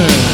sinner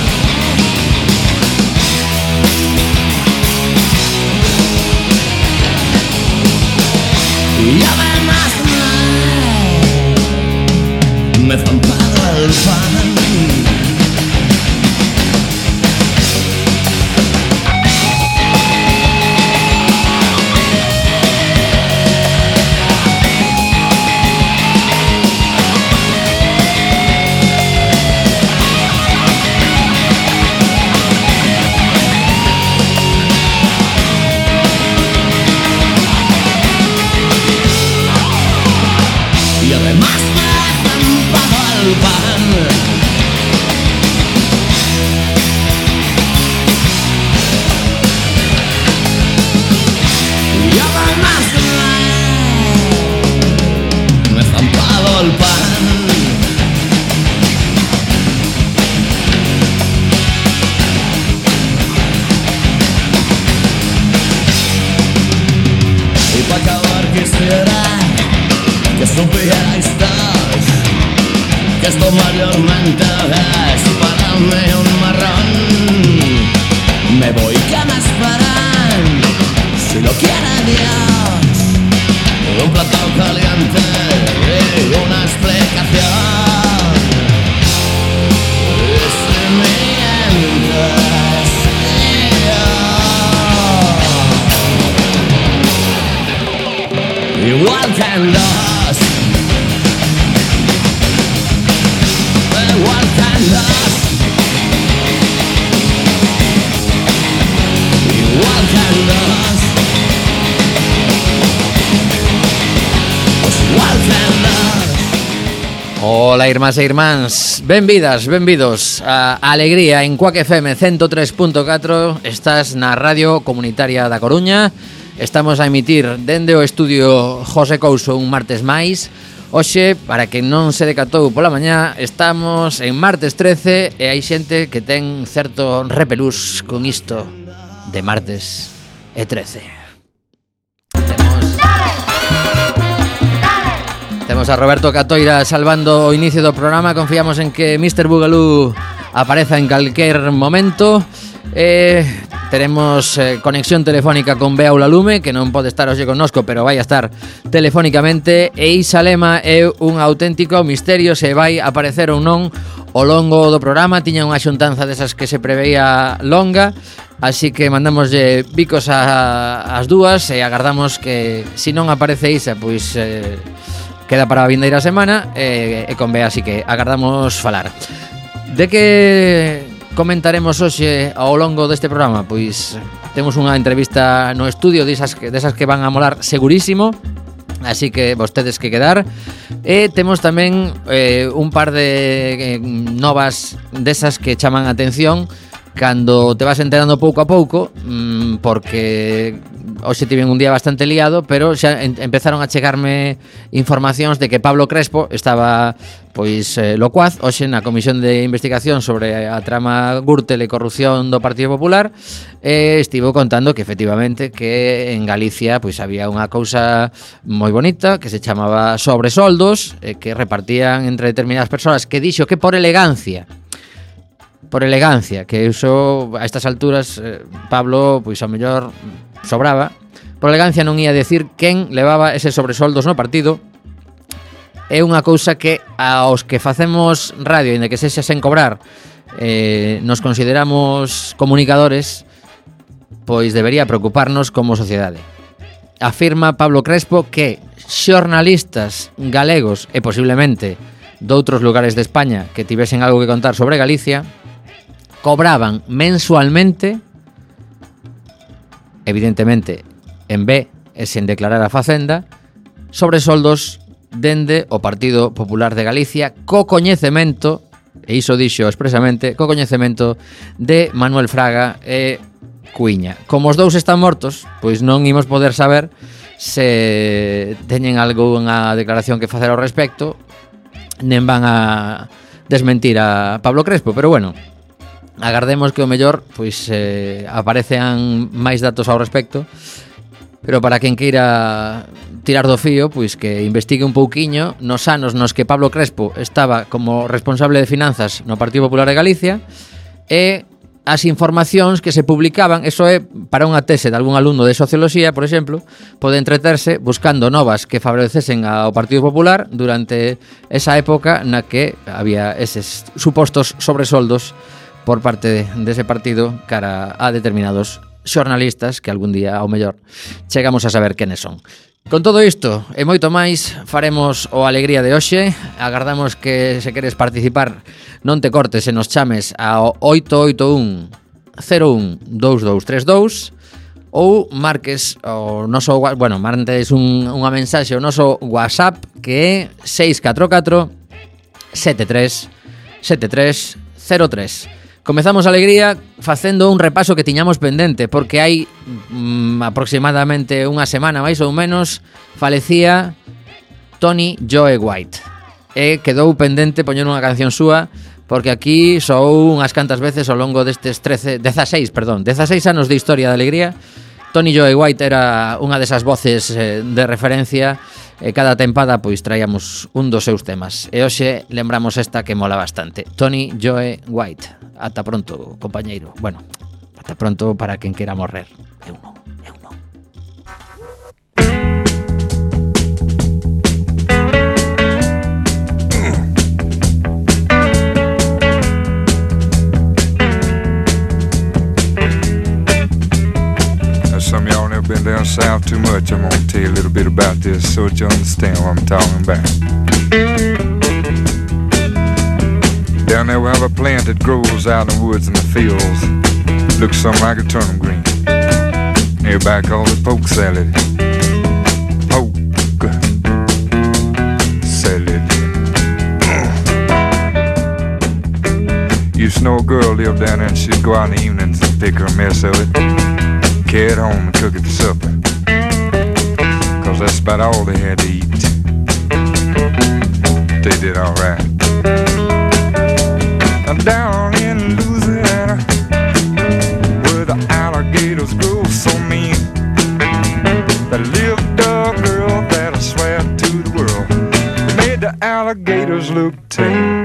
Ola, irmás e irmáns, benvidas, benvidos a Alegría en Cuac FM 103.4 Estás na Radio Comunitaria da Coruña. Estamos a emitir dende o estudio José Couso un martes máis. Oxe, para que non se decatou pola mañá, estamos en martes 13 e hai xente que ten certo repelús con isto de martes e 13. Temos a Roberto Catoira salvando o inicio do programa. Confiamos en que Mr. Boogaloo apareza en calquer momento. Eh, teremos eh, conexión telefónica con Bea Ulalume Que non pode estar hoxe connosco, pero vai a estar telefónicamente. E Isa Lema é un auténtico misterio Se vai aparecer ou non o longo do programa. Tiña unha xuntanza desas que se preveía longa Así que mandámoslle bicos a, as dúas e agardamos que se si non aparece Isa, pois eh, Queda para a vindeira semana e, e con Bea así que agardamos falar. De que comentaremos hoxe ao longo deste programa? Pois temos unha entrevista no estudio desas, desas que van a molar segurísimo Así que vostedes que quedar E temos tamén eh, un par de eh, novas desas que chaman a atención cando te vas enterando pouco a pouco, mmm, porque hoxe tiven un día bastante liado, pero xa en, empezaron a chegarme informacións de que Pablo Crespo estaba pois eh, locuaz hoxe na Comisión de Investigación sobre a trama Gürtel e corrupción do Partido Popular e eh, estivo contando que efectivamente que en Galicia pois había unha cousa moi bonita que se chamaba sobresoldos eh, que repartían entre determinadas persoas que dixo que por elegancia por elegancia, que iso a estas alturas eh, Pablo pois ao mellor sobraba. Por elegancia non ia decir quen levaba ese sobresoldos no partido. É unha cousa que aos que facemos radio, inda que sexa sen cobrar, eh, nos consideramos comunicadores, pois debería preocuparnos como sociedade. Afirma Pablo Crespo que xornalistas galegos e posiblemente doutros lugares de España que tivesen algo que contar sobre Galicia cobraban mensualmente, evidentemente en B e sen declarar a Facenda, sobre soldos dende o Partido Popular de Galicia co coñecemento, e iso dixo expresamente, co coñecemento de Manuel Fraga e Cuiña. Como os dous están mortos, pois non imos poder saber se teñen algunha declaración que facer ao respecto, nen van a desmentir a Pablo Crespo, pero bueno, Agardemos que o mellor pois eh, aparecean máis datos ao respecto Pero para quen queira tirar do fío, pois que investigue un pouquiño. Nos anos nos que Pablo Crespo estaba como responsable de finanzas no Partido Popular de Galicia e as informacións que se publicaban, eso é para unha tese de algún alumno de socioloxía, por exemplo, pode entreterse buscando novas que favorecesen ao Partido Popular durante esa época na que había eses supostos sobresoldos por parte dese de partido cara a determinados xornalistas que algún día, ao mellor, chegamos a saber quenes son. Con todo isto e moito máis faremos o Alegría de hoxe. Agardamos que se queres participar non te cortes e nos chames ao 881 01 2232 ou marques o noso bueno, marques un, unha mensaxe o noso WhatsApp que é 644 73 73 03. Comezamos a alegría facendo un repaso que tiñamos pendente, porque hai mm, aproximadamente unha semana máis ou menos falecía Tony Joe White. E quedou pendente poñer unha canción súa porque aquí sou unhas cantas veces ao longo destes 13, 16, perdón, 16 anos de historia da alegría. Tony Joe White era unha desas voces eh, de referencia e cada tempada pois traíamos un dos seus temas. E hoxe lembramos esta que mola bastante. Tony Joe White. Ata pronto, compañeiro. Bueno, ata pronto para quen quera morrer. Eu non. Been down south too much, I'm gonna tell you a little bit about this so that you understand what I'm talking about. Down there we have a plant that grows out in the woods and the fields. Looks something like a turnip green. Nearby called it poke salad. Poke salad. Used to know a girl lived down there and she'd go out in the evenings and pick her a mess of it carry it home and cook it for supper. Cause that's about all they had to eat. They did alright. Down in Louisiana, where the alligators grow so mean, there lived a girl that I swear to the world made the alligators look tame.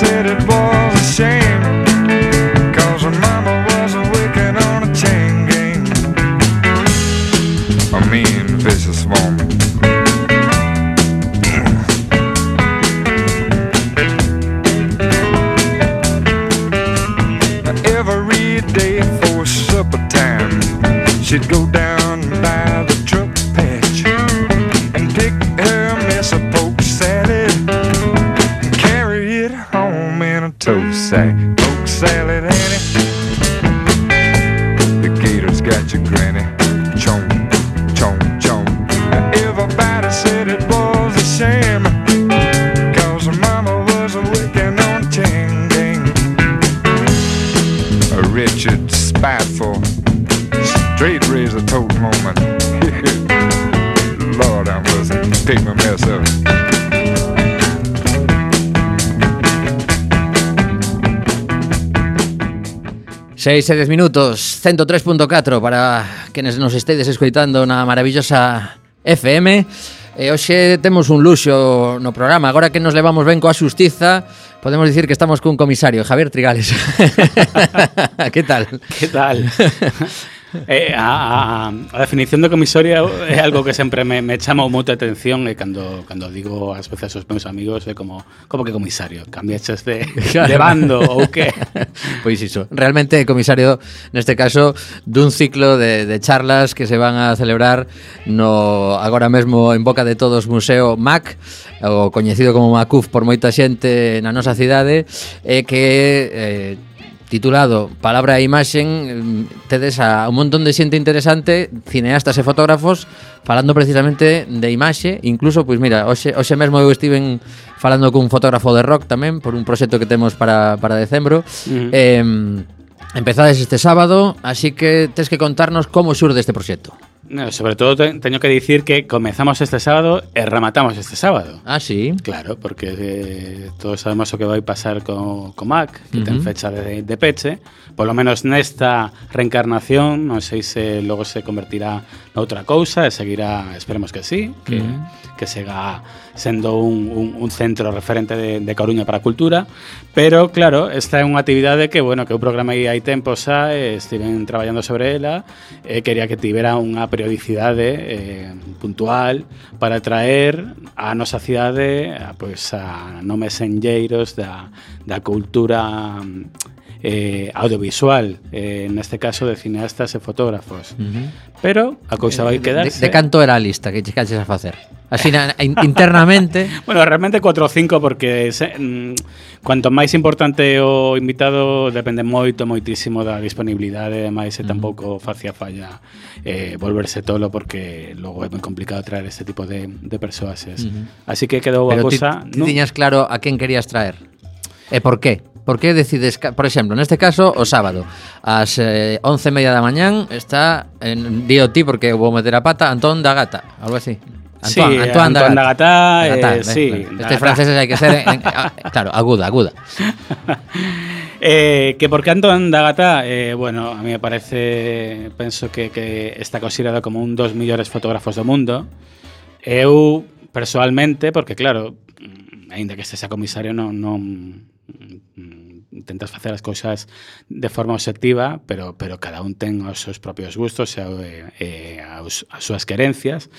Said it was a shame 6 e 10 minutos, 103.4 para quenes nos estedes escoitando na maravillosa FM. E hoxe temos un luxo no programa, agora que nos levamos ben coa xustiza, podemos dicir que estamos cun comisario, Javier Trigales. que tal? Que tal? Eh, eh, a, a, a, definición de comisaria é algo que sempre me, me chama moita atención e eh, cando, cando digo ás veces aos meus amigos é eh, como, como que comisario, cambiaches de, de bando ou que? Pois iso, realmente comisario neste caso dun ciclo de, de charlas que se van a celebrar no agora mesmo en boca de todos Museo MAC o coñecido como MACUF por moita xente na nosa cidade e que eh, titulado Palabra e Imaxen, mm, tedes a un montón de xente interesante, cineastas e fotógrafos, falando precisamente de imaxe, incluso, pois mira, hoxe, hoxe mesmo eu estiven falando cun fotógrafo de rock tamén, por un proxecto que temos para, para decembro, uh -huh. eh, empezades este sábado, así que tes que contarnos como xurde este proxecto. No, sobre todo te, teño que dicir que comezamos este sábado e rematamos este sábado. Ah, sí? Claro, porque eh, todos sabemos o que vai pasar co, co Mac, que uh -huh. ten fecha de, de peche. Por lo menos nesta reencarnación, non sei se logo se convertirá noutra cousa e seguirá, esperemos que sí, que, uh -huh. que sega sendo un, un, un centro referente de, de Coruña para a cultura, pero claro, esta é unha actividade que, bueno, que eu programei hai tempo xa, e estiven traballando sobre ela, e quería que tivera unha periodicidade eh, puntual para traer a nosa cidade a, pois, a nomes enlleiros da, da cultura eh, audiovisual, eh, en este caso de cineastas e fotógrafos. Uh -huh. Pero a eh, cousa vai quedarse. De, de canto era a lista que chegaches a facer? Así na, internamente. bueno, realmente 4 ou 5 porque se, mm, cuanto máis importante o invitado depende moito, moitísimo da disponibilidade, ademais e tampouco facía falla eh, volverse tolo porque logo é moi complicado traer este tipo de, de persoas. Uh -huh. Así que quedou a cosa... cousa... Pero ti, ti ¿no? tiñas claro a quen querías traer e por qué? Por que decides, por exemplo, neste caso, o sábado, ás eh, 11:30 da mañán está en eh, ti porque vou meter a pata Antón da Gata, algo así. Antoine, sí, Antoine, Antoine Dagatá, Dagatá, eh, eh, sí. Bueno, este francés hai que ser, en, en, claro, aguda, aguda. eh, que por da Gata, eh, bueno, a mí me parece, penso que, que está considerado como un dos millores fotógrafos do mundo. Eu, personalmente, porque claro, ainda que este sea comisario, non, non intentas facer as cousas de forma objetiva, pero pero cada un ten os seus propios gustos e, e as, as súas querencias.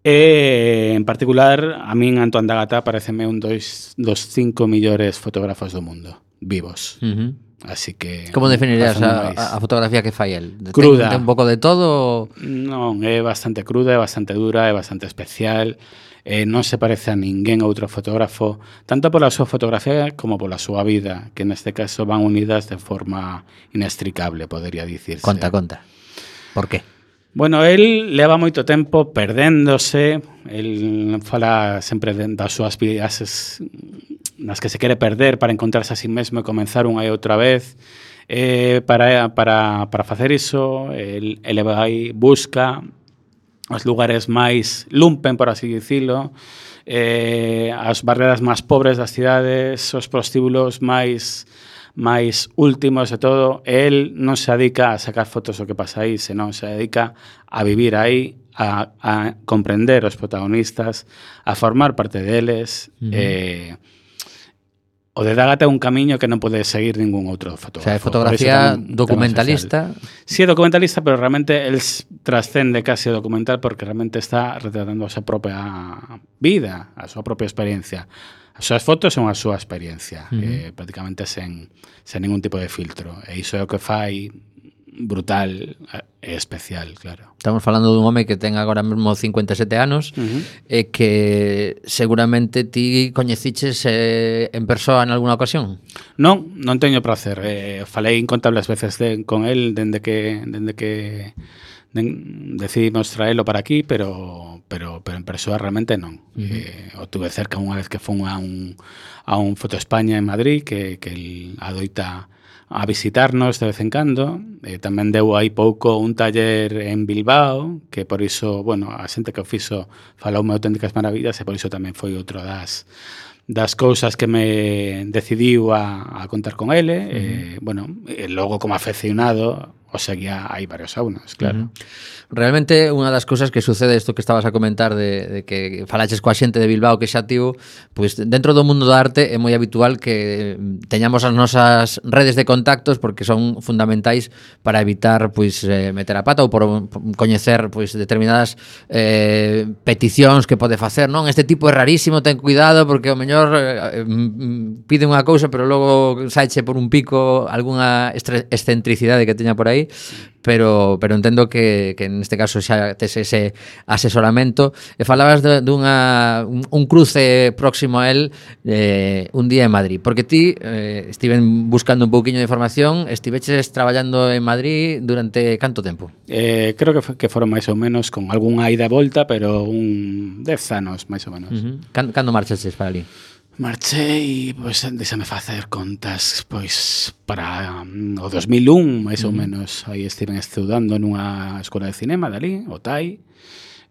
E, en particular, a min Antoine Dagata pareceme un dos, dos cinco millores fotógrafos do mundo, vivos. Uh -huh. Así que Como definirías a, a fotografía que fai el? Cruda. Ten, ten un pouco de todo? Non, é bastante cruda, é bastante dura, é bastante especial eh, non se parece a ninguén outro fotógrafo, tanto pola súa fotografía como pola súa vida, que neste caso van unidas de forma inextricable, podería dicirse. Conta, conta. Por qué? Bueno, el leva moito tempo perdéndose, el fala sempre das súas vidas nas que se quere perder para encontrarse a sí mesmo e comenzar unha e outra vez. Eh, para, para, para facer iso, el, ele vai, busca os lugares máis lumpen, por así dicilo, eh, as barreras máis pobres das cidades, os prostíbulos máis máis últimos e todo, el non se dedica a sacar fotos do que pasa aí, senón se dedica a vivir aí, a, a comprender os protagonistas, a formar parte deles, uh -huh. eh, O de Dágata é un camiño que non pode seguir ningún outro fotógrafo. O sea, é fotografía documentalista. Sí, é documentalista, pero realmente el trascende casi o documental porque realmente está retratando a súa propia vida, a súa propia experiencia. As súas fotos son a súa experiencia, uh -huh. eh, prácticamente sen, sen ningún tipo de filtro. E iso é o que fai brutal e especial, claro. Estamos falando dun home que ten agora mesmo 57 anos uh -huh. e que seguramente ti coñeciches eh, en persoa en alguna ocasión. Non, non teño placer. Eh, falei incontables veces de, con el dende que dende que den, decidimos traelo para aquí, pero pero pero en persoa realmente non. Uh -huh. eh, o tuve cerca unha vez que fun a un a un Foto España en Madrid que que el adoita a visitarnos de vez en cando. Eh, tamén deu aí pouco un taller en Bilbao, que por iso, bueno, a xente que o fixo falou-me auténticas maravillas e por iso tamén foi outro das das cousas que me decidiu a, a contar con ele. Uh -huh. eh, bueno, e logo como afeccionado O sea que hai varios saunas, claro. Uh -huh. Realmente unha das cousas que sucede isto que estabas a comentar de, de que falaches coa xente de Bilbao que xa tivo, pois pues, dentro do mundo da arte é moi habitual que teñamos as nosas redes de contactos porque son fundamentais para evitar pois pues, eh, meter a pata ou por, coñecer pois pues, determinadas eh, peticións que pode facer, non? Este tipo é rarísimo, ten cuidado porque o mellor eh, mm, mm, pide unha cousa pero logo saiche por un pico algunha excentricidade que teña por aí aí, pero pero entendo que, que neste caso xa tes ese asesoramento. E falabas de, dunha un, un cruce próximo a el eh, un día en Madrid, porque ti eh, estiven buscando un pouquiño de información, estiveches traballando en Madrid durante canto tempo? Eh, creo que, que foron máis ou menos con algunha ida e volta, pero un 10 anos máis ou menos. Uh -huh. Cando, cando marchaches para ali? Marchei, pois, déxame facer contas, pois, para um, o 2001, máis ou menos, aí estiven estudando nunha escola de cinema dali, o TAI,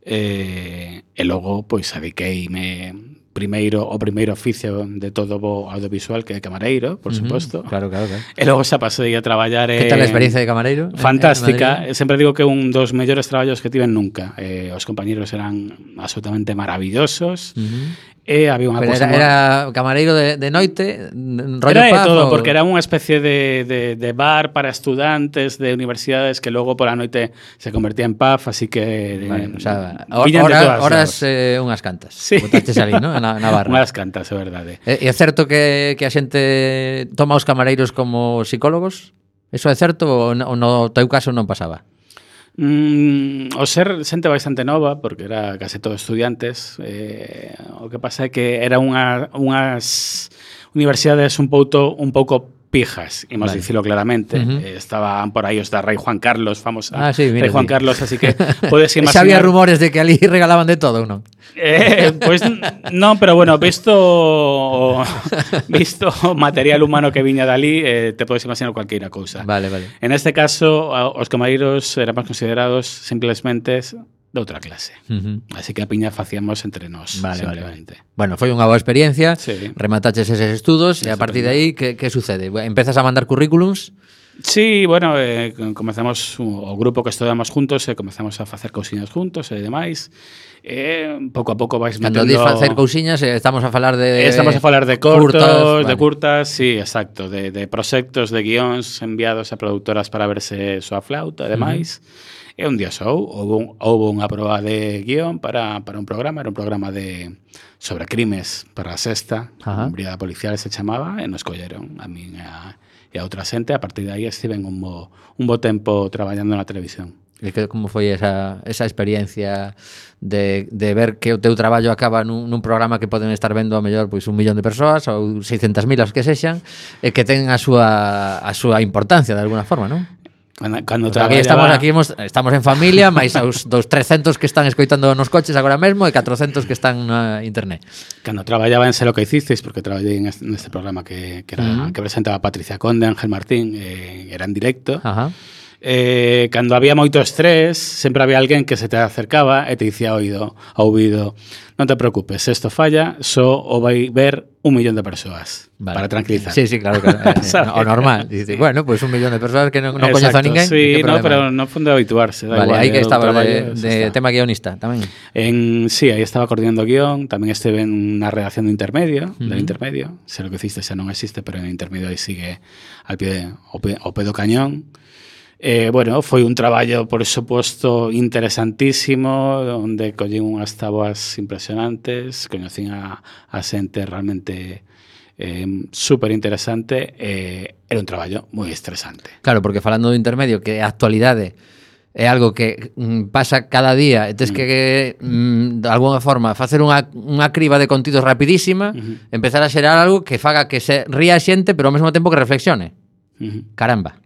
e, e logo, pois, adiqueime primeiro o primeiro oficio de todo o audiovisual que é camareiro, por. Uh -huh, claro, claro, claro. E logo xa pasei a traballar Que tal a experiencia de camareiro? Fantástica. Sempre digo que un dos mellores traballos que tiven nunca. Eh, os compañeros eran absolutamente maravillosos. Uh -huh E había unha Pero cousa era, era camareiro de, de noite, rollo Era de paz, todo, o... porque era unha especie de, de, de bar para estudantes de universidades que logo pola noite se convertía en pub, así que... Eh, vale, o sea, hora, horas eh, unhas cantas. Sí. Ali, ¿no? na, na barra. Unhas cantas, é verdade. E, e é certo que, que a xente toma os camareiros como psicólogos? Eso é certo ou no, no teu caso non pasaba? Mm, o ser xente bastante nova, porque era case todo estudiantes, eh, o que pasa é que era unha, unhas universidades un pouco, un pouco pijas, imos vale. dicilo claramente. Uh -huh. eh, estaban por aí os da Rei Juan Carlos, famosa ah, sí, mira, Rei Juan sí. Carlos, así que podes imaginar... Xa había rumores de que ali regalaban de todo, non? Eh, pois pues, non, pero bueno, visto visto o material humano que viña dali, eh, te podes imaginar cualquiera cousa. Vale, vale. En este caso, os camareiros eran máis considerados simplemente de outra clase. Uh -huh. Así que a piña facíamos entre nós, vale, simplemente. Vale. Bueno, foi unha boa experiencia, sí. remataches eses estudos, e a partir de aí, que, que sucede? Empezas a mandar currículums? Sí, bueno, eh, comezamos o grupo que estudamos juntos, eh, comezamos a facer cousiñas juntos e eh, demais. Eh, pouco a pouco vais metendo... Cando dis facer cousiñas, eh, estamos a falar de... Estamos a falar de cortos, curtas, de vale. curtas, sí, exacto, de, de proxectos, de guións enviados a productoras para verse súa flauta e demais. Uh -huh. E un día sou, houve, un, houve unha proba de guión para, para un programa, era un programa de sobre crimes para a sexta, a brigada policial se chamaba, e nos colleron a min e a e a outra xente, a partir de aí estiven un bo, un bo tempo traballando na televisión. E que como foi esa, esa experiencia de, de ver que o teu traballo acaba nun, nun programa que poden estar vendo a mellor pois un millón de persoas ou 600.000 as que sexan e que ten a súa a súa importancia de alguna forma, non? Cando, cando aquí estamos aquí hemos, estamos en familia, máis os dos 300 que están escoitando nos coches agora mesmo e 400 que están na internet. Cando traballaba en Sé lo que hicisteis, porque traballei en este, neste programa que, que, era, uh -huh. que presentaba Patricia Conde, Ángel Martín, eh, era en directo, uh -huh eh, cando había moito estrés, sempre había alguén que se te acercaba e te dicía oído, ao ouvido, non te preocupes, se isto falla, só o vai ver un millón de persoas vale. para tranquilizar. Sí, sí, claro, claro eh, eh, o normal. Dice, bueno, pues un millón de persoas que non, non Exacto, coñezo a ninguén. Sí, no, pero non funde habituarse. Da vale, igual, aí eh, que estaba de, de tema guionista tamén. En, sí, aí estaba coordinando guión, tamén esteve en na redacción do intermedio, uh -huh. del intermedio, se lo que hiciste xa non existe, pero en intermedio aí sigue al pie, o, pe, o pedo cañón. Eh, bueno, foi un traballo, por suposto, interesantísimo, onde collín unhas taboas impresionantes, coñecín a, a xente realmente eh, super interesante, eh, era un traballo moi estresante. Claro, porque falando do intermedio, que a actualidade é algo que mm, pasa cada día, e tes mm. que, mm, de alguna forma, facer unha, unha criba de contidos rapidísima, uh -huh. empezar a xerar algo que faga que se ría a xente, pero ao mesmo tempo que reflexione. Uh -huh. Caramba.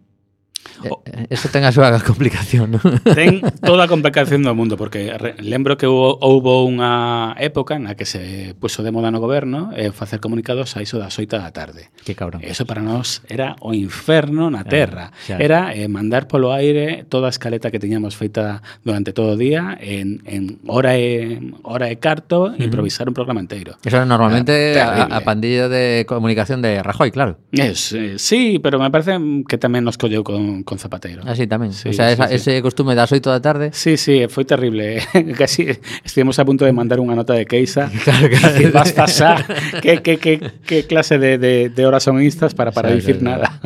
Oh. Eso ten a súa complicación, non? Ten toda a complicación do mundo, porque lembro que hubo, houbo unha época na que se puso de moda no goberno eh, facer comunicados a iso das oita da tarde. Que cabrón. Eso para nós era o inferno na ah, terra. Claro, claro. Era eh, mandar polo aire toda a escaleta que teñamos feita durante todo o día en, en hora e, hora e carto, uh -huh. improvisar un programa inteiro. Eso era normalmente era a, a pandilla de comunicación de Rajoy, claro. Es, eh, sí, pero me parece que tamén nos colleu con con, con Zapateiro. Así ah, tamén. Sí, o sea, sí, esa, sí. ese costume das oito da tarde. Sí, sí, foi terrible. Eh. Casi estivemos a punto de mandar unha nota de queixa. Claro, claro. Que vas pasar que, que, que, que clase de, de, de horas son estas para, para sí, dicir claro, nada.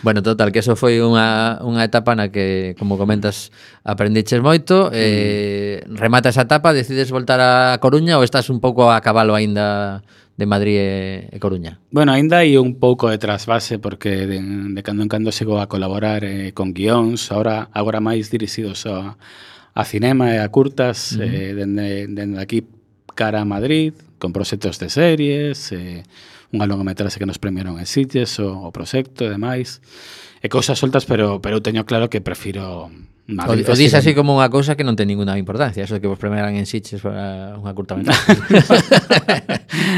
Bueno, total, que eso foi unha, unha etapa na que, como comentas, aprendiches moito, mm. eh, remata esa etapa, decides voltar a Coruña ou estás un pouco a cabalo aínda de Madrid e, e Coruña. Bueno, ainda hai un pouco de trasvase porque de, de cando en cando chego a colaborar eh, con guións, agora agora máis dirixidos a, a cinema e a curtas, uh -huh. eh, dende, dende aquí cara a Madrid, con proxectos de series, eh, unha longa metraxe que nos premiaron en Sitges, o, o proxecto e demais e cousas soltas, pero pero eu teño claro que prefiro Madrid, o, o dis así como unha cousa que non ten ninguna importancia, eso que vos premiaran en Sitges para unha curta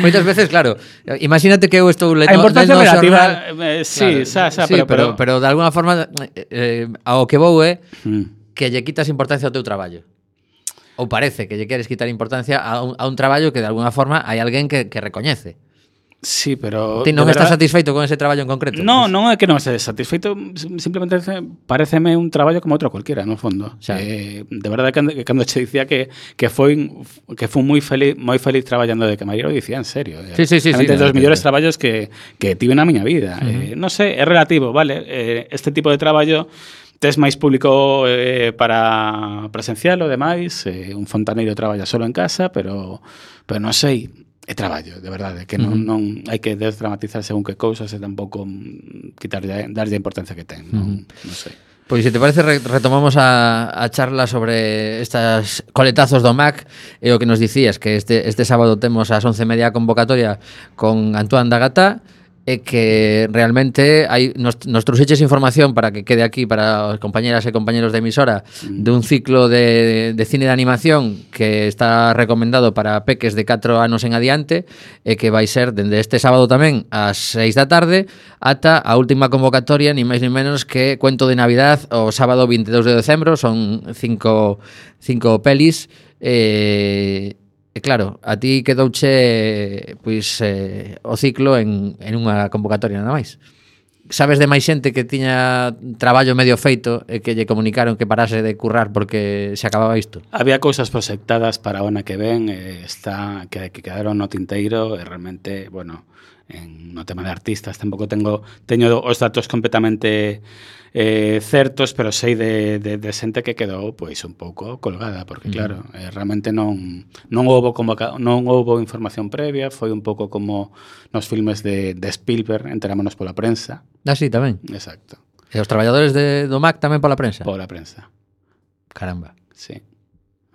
Moitas veces, claro, imagínate que eu estou le A importancia relativa, eh, sí, claro, xa, xa, sí, pero, pero, pero, pero de alguna forma eh, ao que vou é eh, mm. que lle quitas importancia ao teu traballo. Ou parece que lle queres quitar importancia a un, a un traballo que de alguna forma hai alguén que, que recoñece. Sí, pero. ¿No me verdad, estás satisfeito con ese trabajo en concreto? No, pues. no es que no esté satisfeito. Simplemente pareceme un trabajo como otro cualquiera, no fondo. O sea, eh, de verdad que cuando te decía que, que fue que fue muy feliz muy feliz trabajando de camarero, decía en serio. Eh. Sí, sí, sí. sí de los mejores trabajos que, que tuve en mi vida. Uh -huh. eh, no sé, es relativo, ¿vale? Eh, este tipo de trabajo es más público eh, para presencial o demais. Eh, un fontaneiro traballa solo en casa, pero, pero non sei. é traballo, de verdade, que non, non hai que desdramatizar según que cousas e tampouco quitarlle darlle a importancia que ten, non, non sei. Pois se te parece retomamos a, a charla sobre estas coletazos do MAC e o que nos dicías que este, este sábado temos ás 11:30 a convocatoria con Antoine Dagata é que realmente hai, nos, nos trouxeches información para que quede aquí para os compañeras e compañeros de emisora mm. dun ciclo de, de cine de animación que está recomendado para peques de 4 anos en adiante e que vai ser dende este sábado tamén ás 6 da tarde ata a última convocatoria ni máis ni menos que Cuento de Navidad o sábado 22 de decembro. Son cinco, cinco pelis eh, E claro, a ti quedouche pois eh, o ciclo en, en unha convocatoria nada máis. Sabes de máis xente que tiña traballo medio feito e que lle comunicaron que parase de currar porque se acababa isto? Había cousas proxectadas para ona que ven, eh, está que, que quedaron no tinteiro e realmente, bueno, en, no tema de artistas tampouco tengo teño os datos completamente eh, certos, pero sei de, de, de xente que quedou pois un pouco colgada, porque mm. claro, eh, realmente non non houbo convoca, non houbo información previa, foi un pouco como nos filmes de, de Spielberg, enterámonos pola prensa. Ah, sí, tamén. Exacto. E os traballadores de, do MAC tamén pola prensa? Pola prensa. Caramba. Sí.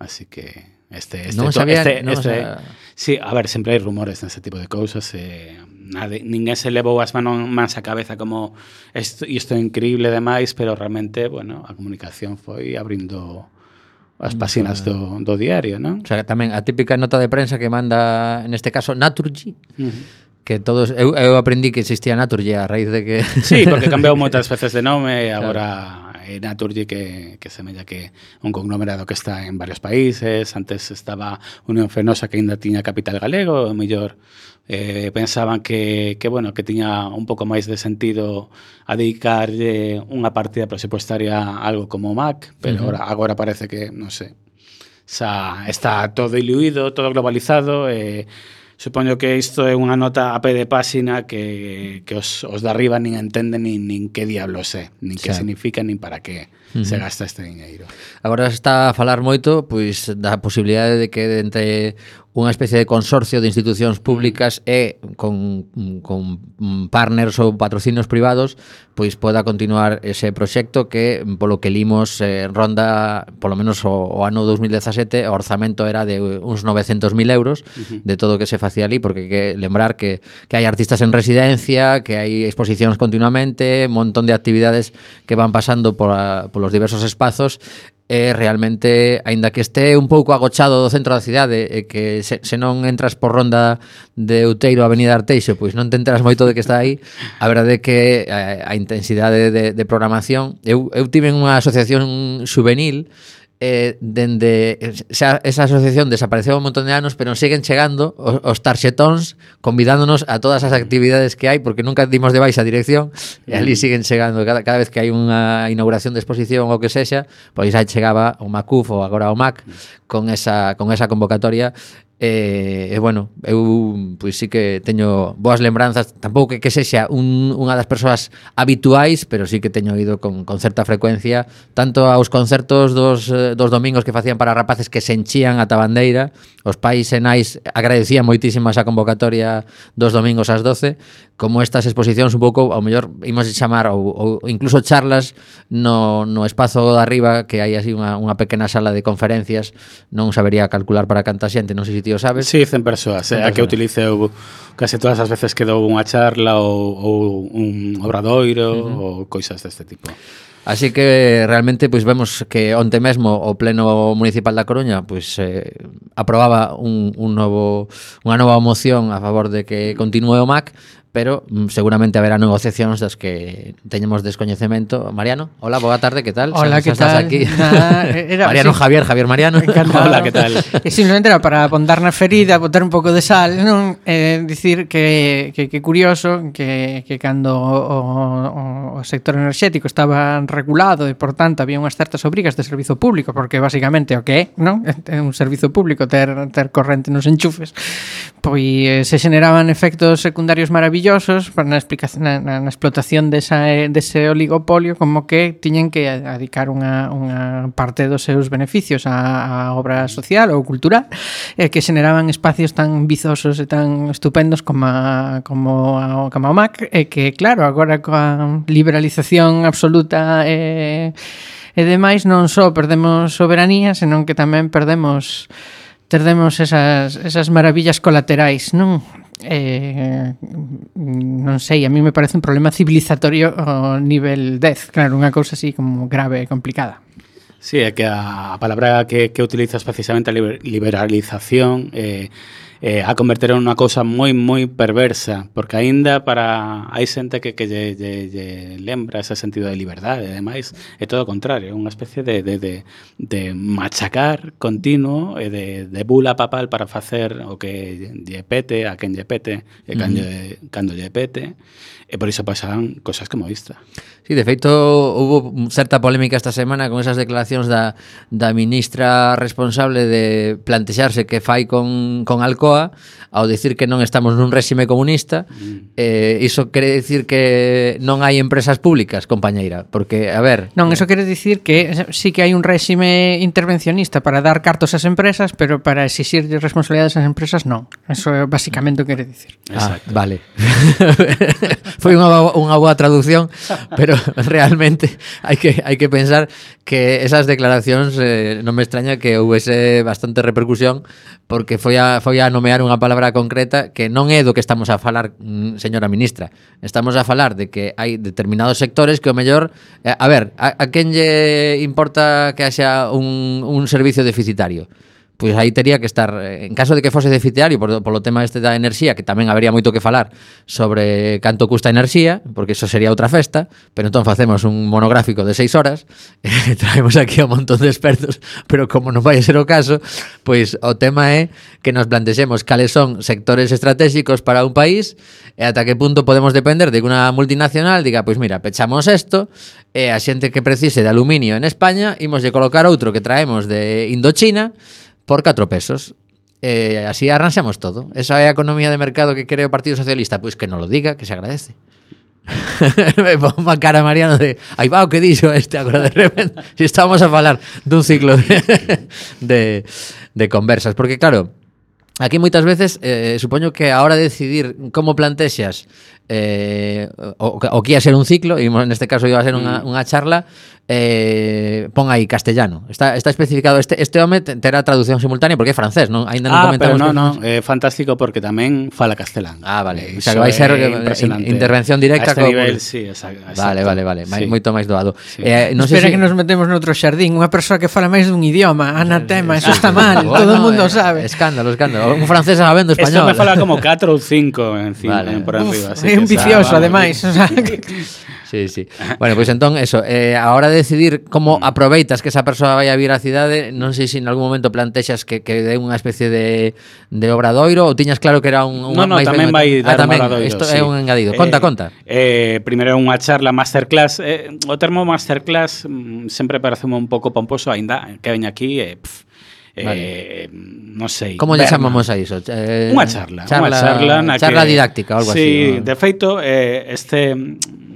Así que Este, este, non sabía, este, non este, sabía. Sí, a ver, sempre hai rumores nese tipo de cousas e eh, nade, ninguén se levou as manos máis a cabeza como isto, isto é increíble demais, pero realmente, bueno, a comunicación foi abrindo as mm, páxinas do, do diario, non? O sea, tamén a típica nota de prensa que manda, neste caso, Naturgy, uh -huh que todos eu, eu aprendí que existía Naturgy a raíz de que Sí, porque cambiou moitas veces de nome e claro. agora é Naturgy que, que semella que un conglomerado que está en varios países antes estaba Unión Fenosa que ainda tiña capital galego o mellor eh, pensaban que, que, bueno, que tiña un pouco máis de sentido a dedicarlle unha partida presupuestaria a algo como Mac, pero uh -huh. agora, agora parece que, non sei, xa está todo diluído, todo globalizado, e eh, Supoño que isto é unha nota a pé de páxina que, que os, os de arriba nin entenden nin, nin que diablos é, nin que xa. significa, nin para que uh -huh. se gasta este diñeiro. Agora está a falar moito pois da posibilidade de que entre unha especie de consorcio de institucións públicas e con, con partners ou patrocinios privados pois poda continuar ese proxecto que polo que limos eh, ronda polo menos o, o ano 2017 o orzamento era de uns 900.000 euros uh -huh. de todo o que se facía ali porque que lembrar que, que hai artistas en residencia que hai exposicións continuamente un montón de actividades que van pasando pola, polos diversos espazos e realmente, aínda que este un pouco agochado do centro da cidade e que se, se non entras por ronda de Outeiro a Avenida Arteixo, pois non te enteras moito de que está aí, a verdade é que a, a intensidade de, de programación... Eu, eu tive unha asociación juvenil eh, dende esa, esa asociación desapareceu un montón de anos, pero siguen chegando os, os tarxetóns convidándonos a todas as actividades que hai, porque nunca dimos de baixa dirección, e ali siguen chegando. Cada, cada vez que hai unha inauguración de exposición ou que sexa, pois aí chegaba o MACUF ou agora o MAC con esa, con esa convocatoria E, e bueno, eu pois sí que teño boas lembranzas, tampouco que, que sexa un, unha das persoas habituais, pero sí que teño ido con, con certa frecuencia, tanto aos concertos dos, eh, dos domingos que facían para rapaces que se enchían ata bandeira, os pais e nais agradecían moitísimo esa convocatoria dos domingos ás 12, como estas exposicións un pouco, ao mellor imos chamar ou, ou incluso charlas no, no espazo de arriba que hai así unha, unha pequena sala de conferencias non sabería calcular para canta xente non sei se ti o sabes. Si, sí, 100 persoas, 100 eh, a que utilice eu case todas as veces que dou unha charla ou, ou un obradoiro uh -huh. ou coisas deste tipo. Así que realmente pois vemos que onte mesmo o pleno municipal da Coruña pois eh, aprobaba un, un novo unha nova moción a favor de que continúe o MAC pero mm, seguramente haberá negociacións das que teñemos descoñecemento. Mariano, hola, boa tarde, que tal? Hola, que tal? Aquí? Nada, eh, era, Mariano sí. Javier, Javier Mariano. Encantado. Hola, que tal? E simplemente era para apontar na ferida, botar un pouco de sal, non? Eh, dicir que, que, que curioso que, que cando o, o, o sector enerxético estaba regulado e, por tanto, había unhas certas obrigas de servizo público, porque basicamente o que é, non? É un servizo público ter, ter corrente nos enchufes, pois eh, se generaban efectos secundarios maravillosos maravillosos para na, explicación, na, na, na explotación desa, eh, dese oligopolio como que tiñen que adicar unha, unha parte dos seus beneficios a, a obra social ou cultural eh, que xeneraban espacios tan vizosos e tan estupendos como a, como a, como a MAC e eh, que claro, agora coa liberalización absoluta e eh, e demais non só perdemos soberanía, senón que tamén perdemos perdemos esas, esas maravillas colaterais, non? Eh, non sei, a mí me parece un problema civilizatorio ao nivel 10, claro, unha cousa así como grave complicada. Sí, é que a palabra que, que utilizas precisamente a liberalización eh, eh, a converter en unha cousa moi, moi perversa, porque aínda para hai xente que, que lle, lle, lle lembra ese sentido de liberdade, e demais, é todo o contrario, é unha especie de, de, de, de machacar continuo e de, de bula papal para facer o que lle pete, a quen lle pete, e cando, uh -huh. cando lle pete, E por iso pasan cosas como esta. Sí, de feito, houve certa polémica esta semana con esas declaracións da, da ministra responsable de plantexarse que fai con, con Alcoa ao dicir que non estamos nun réxime comunista. Mm. Eh, iso quere dicir que non hai empresas públicas, compañeira, porque, a ver... Non, eh, iso quere dicir que sí que hai un réxime intervencionista para dar cartos ás empresas, pero para exixir responsabilidades ás empresas non. Eso é basicamente o que quere dicir. Exacto. Ah, vale. foi unha, unha boa traducción, pero realmente hai que hai que pensar que esas declaracións eh, non me extraña que houvese bastante repercusión porque foi a, foi a nomear unha palabra concreta que non é do que estamos a falar, mm, señora ministra. Estamos a falar de que hai determinados sectores que o mellor... Eh, a ver, a, a quen lle importa que haxa un, un servicio deficitario? pois aí tería que estar eh, en caso de que fose deficitario por, polo tema este da enerxía que tamén habería moito que falar sobre canto custa a enerxía porque iso sería outra festa pero entón facemos un monográfico de seis horas e traemos aquí a un montón de expertos pero como non vai ser o caso pois o tema é que nos plantexemos cales son sectores estratégicos para un país e ata que punto podemos depender de que unha multinacional diga pois mira, pechamos isto e a xente que precise de aluminio en España imos de colocar outro que traemos de Indochina por 4 pesos. Eh, así arranxamos todo. Esa economía de mercado que cree o Partido Socialista, pois que non lo diga, que se agradece. me pongo a cara Mariano de aí va o que dixo este agora de repente si estamos a falar dun ciclo de, de, de conversas porque claro Aquí moitas veces eh, supoño que a hora de decidir como plantexas eh, o, o que ia ser un ciclo, e neste caso iba a ser unha, mm. unha charla, eh, pon aí castellano. Está, está especificado, este, este home terá traducción simultánea porque é francés, non? Ainda non ah, comentamos. Pero no, que... non, é fantástico porque tamén fala castelán. Ah, vale. Eh, o sea, que vai ser eh, intervención directa. A este co... nivel, sí, exacto. Vale, vale, vale. Sí. Moito máis doado. Sí. Eh, non Espera sei si... que nos metemos noutro xardín. Unha persoa que fala máis dun idioma, anatema, eso está mal, bueno, todo o mundo eh, sabe. Escándalo, escándalo. Un francés sabendo español. Esto me fala como 4 ou 5 en cinco, vale. por arriba. Uf, así un vicioso, ademais. O sea, que... Sí, sí. Bueno, pois pues entón, eso, eh, a hora de decidir como mm. aproveitas que esa persoa vai a vir á cidade, non sei se en algún momento plantexas que, que dé unha especie de, de obradoiro ou tiñas claro que era un... un no, no, tamén ben... vai dar ah, tamén, un obradoiro. Isto sí. é un engadido. Conta, eh, conta. Eh, primeiro unha charla masterclass. Eh, o termo masterclass mm, sempre parece un pouco pomposo, ainda que veña aquí, eh, pff, Vale. Eh, non sei. Como lle chamamos a iso? Eh, unha charla, charla, unha charla na charla que, didáctica algo sí, así. Sí, ¿no? de feito eh, este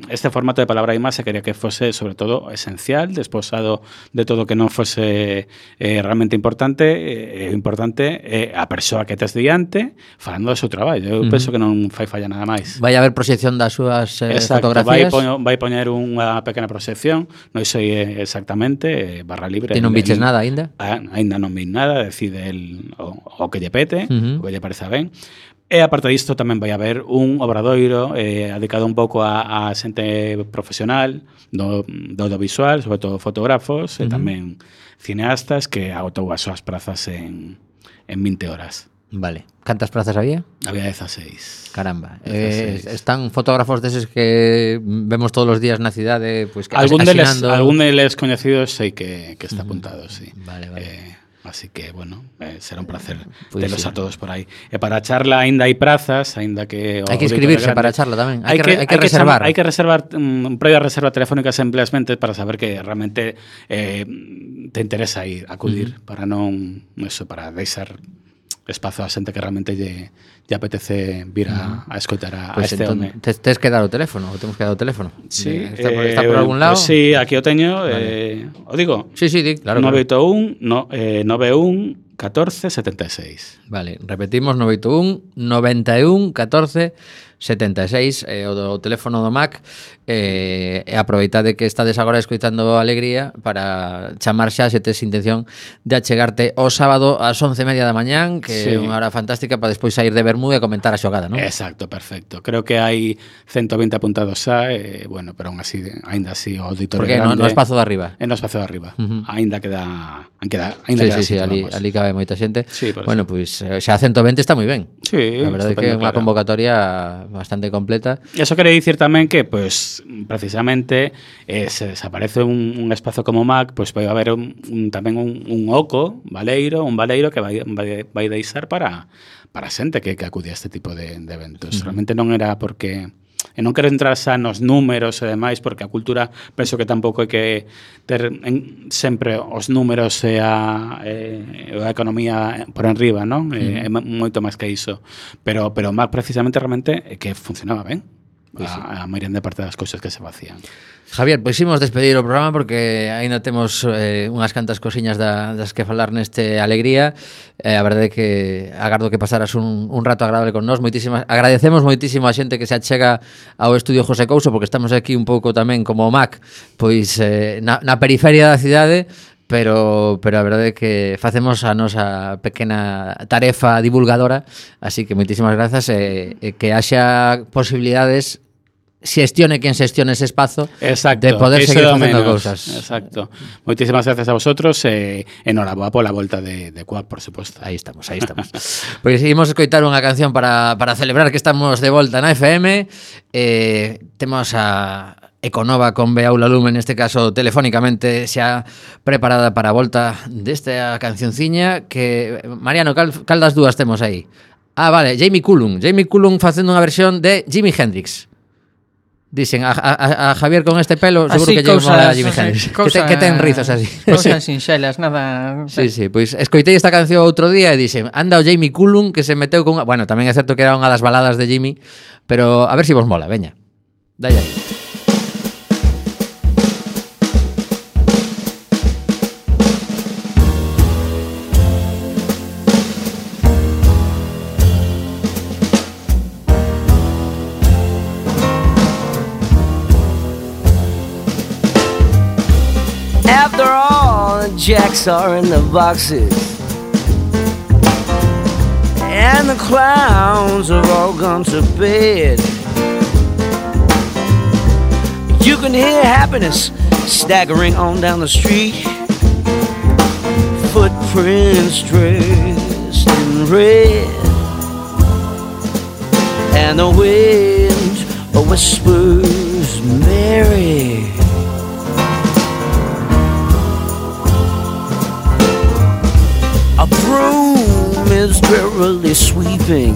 este formato de palabra e máis se quería que fose sobre todo esencial, desposado de todo que non fose eh, realmente importante, eh, importante eh, a persoa que tes diante falando do seu traballo. Eu uh -huh. penso que non fai falla nada máis. Vai haber proxección das súas eh, Exacto, fotografías. Vai, poño, vai poñer unha pequena proxección, non sei eh, exactamente, eh, barra libre. Ti non viches nada aínda? Ah, aínda non vin nada, decide el, o, o que lle pete, uh -huh. o que lle pareza ben. E aparte disto tamén vai haber un obradoiro eh, dedicado un pouco a, a xente profesional do, do audiovisual, sobre todo fotógrafos uh -huh. e tamén cineastas que agotou as súas prazas en, en 20 horas. Vale. Cantas prazas había? Había 16. Caramba. 16. Eh, están fotógrafos deses que vemos todos os días na cidade, pois pues, que algún deles, algún deles coñecidos sei que que está apuntado, uh -huh. sí. Vale, vale. Eh, Así que, bueno, eh, será un placer pois telos sí. a todos por aí. E eh, para a charla aínda hai prazas, aínda que... Hai que inscribirse grande, para a charla tamén, hai, hai que, que, hai que reservar. Hai que reservar, um, previa reserva telefónica simplemente para saber que realmente eh, te interesa ir, acudir, para non, eso, para deixar espazo a xente que realmente lle, lle apetece vir a, a escoitar a, pues a este entón, home. Tes, tes que dar o teléfono, ou temos que dar o teléfono? Sí, eh, está, por, está por eh, algún lado? Pues sí, aquí o teño, vale. eh, o digo? Sí, sí, di, claro. 981, claro. no, eh, 91 14 76. Vale, repetimos 981 91 14 76 eh, o, do, teléfono do Mac eh, e aproveitade que estades agora escoitando Alegría para chamar xa se tes intención de achegarte o sábado ás 11 media da mañán que sí. é unha hora fantástica para despois sair de ver Bermúdez comentar a xogada, non? Exacto, perfecto. Creo que hai 120 apuntados xa, e, bueno, pero aún así, ainda así, o auditorio Porque grande, no, no espazo de arriba. En no espazo de arriba. Uh -huh. Ainda queda... queda ainda sí, queda sí, sí, ali, vamos. ali cabe moita xente. Sí, bueno, pois pues, xa 120 está moi ben. Sí, a verdade é que é unha claro. convocatoria bastante completa. E eso quere dicir tamén que, pues, precisamente, eh, se desaparece un, un espazo como Mac, pues vai haber un, un, tamén un, un oco, valeiro, un valeiro que vai, vai, vai deixar para para a xente que, que acudía a este tipo de, de eventos. Uh -huh. Realmente non era porque... E non quero entrar xa nos números e demais, porque a cultura penso que tampouco hai que ter en, sempre os números e a, e a economía por enriba, non? Uh -huh. É, é moito máis que iso. Pero, pero máis precisamente realmente é que funcionaba ben. Pues a, a maioría de parte das cousas que se facían. Javier, pois imos despedir o programa porque aínda temos eh, unhas cantas cosiñas da, das que falar neste Alegría. Eh, a verdade é que agardo que pasaras un, un rato agradable con nós. Moitísimas, agradecemos moitísimo a xente que se achega ao estudio José Couso porque estamos aquí un pouco tamén como o MAC, pois eh, na, na periferia da cidade, pero pero a verdade é que facemos a nosa pequena tarefa divulgadora, así que moitísimas grazas e, e que haxa posibilidades xestione quen xestione ese espazo Exacto, de poder seguir facendo cousas. Exacto. Moitísimas gracias a vosotros e eh, enhoraboa pola volta de, de Cuap, por suposto. Aí estamos, aí estamos. pois seguimos escoitar unha canción para, para celebrar que estamos de volta na FM. Eh, temos a Econova con Beaula Lume, neste caso telefónicamente, xa preparada para a volta desta cancionciña que, Mariano, cal, cal das dúas temos aí? Ah, vale, Jamie Cullum. Jamie Cullum facendo unha versión de Jimi Hendrix. Dicen, a, a, a Javier con este pelo seguro así, que lle mola a Jimi Hendrix. Que, te, que ten rizos así. Cosas pues, sinxelas, nada... Sí, sí, pois pues, escoitei esta canción outro día e dixen, anda o Jamie Cullum que se meteu con... Bueno, tamén é certo que era unha das baladas de Jimmy, pero a ver se si vos mola, veña. dai aí. Are in the boxes. And the clowns have all gone to bed. You can hear happiness staggering on down the street. Footprints dressed in red. And the wind whispers Mary. A broom is drearily sweeping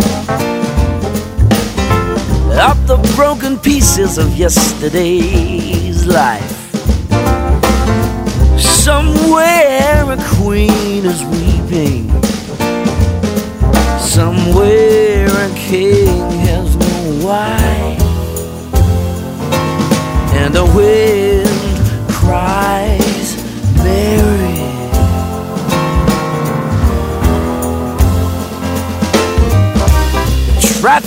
up the broken pieces of yesterday's life. Somewhere a queen is weeping. Somewhere a king has no wife. And the wind cries,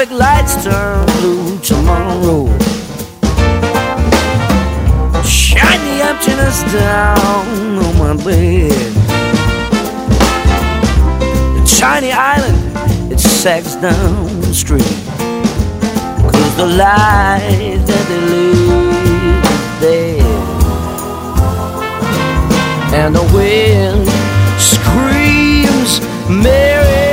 Traffic lights turn blue tomorrow. Shine the emptiness down on my bed. The tiny island, it sags down the street. Cause the life that they is dead. And the wind screams, Mary.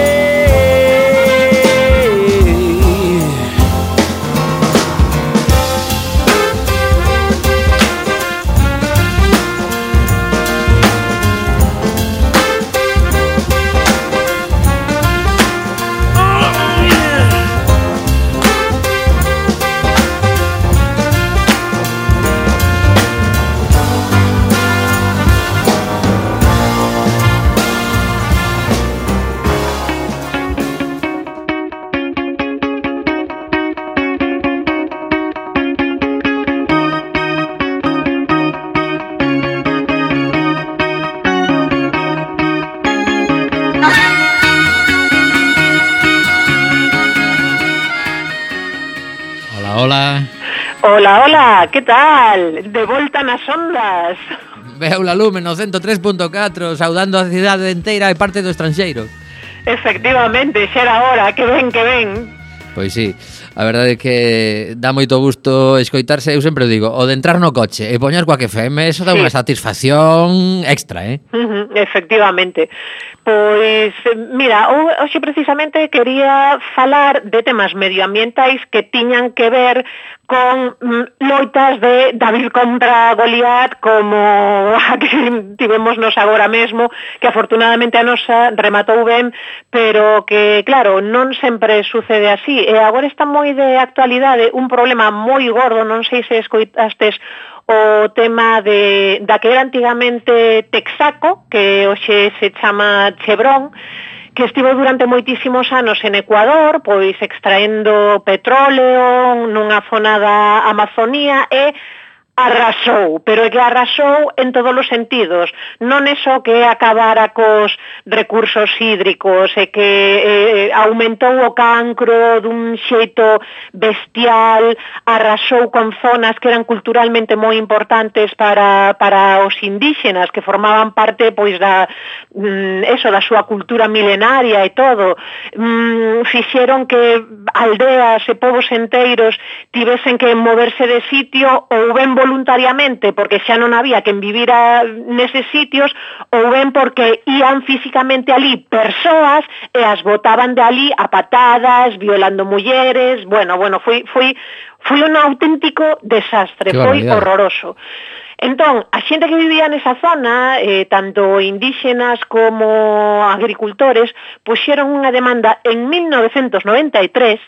Ola, que tal? De volta nas ondas Veu la lume no 103.4 Saudando a cidade inteira e parte do estranxeiro Efectivamente, xa era hora, que ven, que ven Pois sí, a verdade é que dá moito gusto escoitarse, eu sempre digo, o de entrar no coche e poñer coa que FM, eso dá sí. unha satisfacción extra, eh? Uh -huh, efectivamente. Pois, mira, hoxe precisamente quería falar de temas medioambientais que tiñan que ver con mm, loitas de David contra Goliat como a que tivemos nos agora mesmo, que afortunadamente a nosa rematou ben, pero que, claro, non sempre sucede así. E agora está moi de actualidade un problema moi gordo, non sei se escoitastes o tema de, da que era antigamente Texaco, que hoxe se chama Chevron, que estivo durante moitísimos anos en Ecuador, pois extraendo petróleo nunha zona da Amazonía e arrasou, pero é que arrasou en todos os sentidos. Non é só que acabara cos recursos hídricos, é que eh, eh, aumentou o cancro dun xeito bestial, arrasou con zonas que eran culturalmente moi importantes para, para os indígenas, que formaban parte pois da mm, eso da súa cultura milenaria e todo. Mm, fixeron que aldeas e povos enteiros tivesen que moverse de sitio ou ben voluntariamente porque xa non había quen vivira neses sitios ou ben porque ían físicamente ali persoas e as botaban de ali a patadas, violando mulleres, bueno, bueno, foi foi foi un auténtico desastre, Qué foi horroroso. Entón, a xente que vivía nesa zona, eh, tanto indígenas como agricultores, puxeron unha demanda en 1993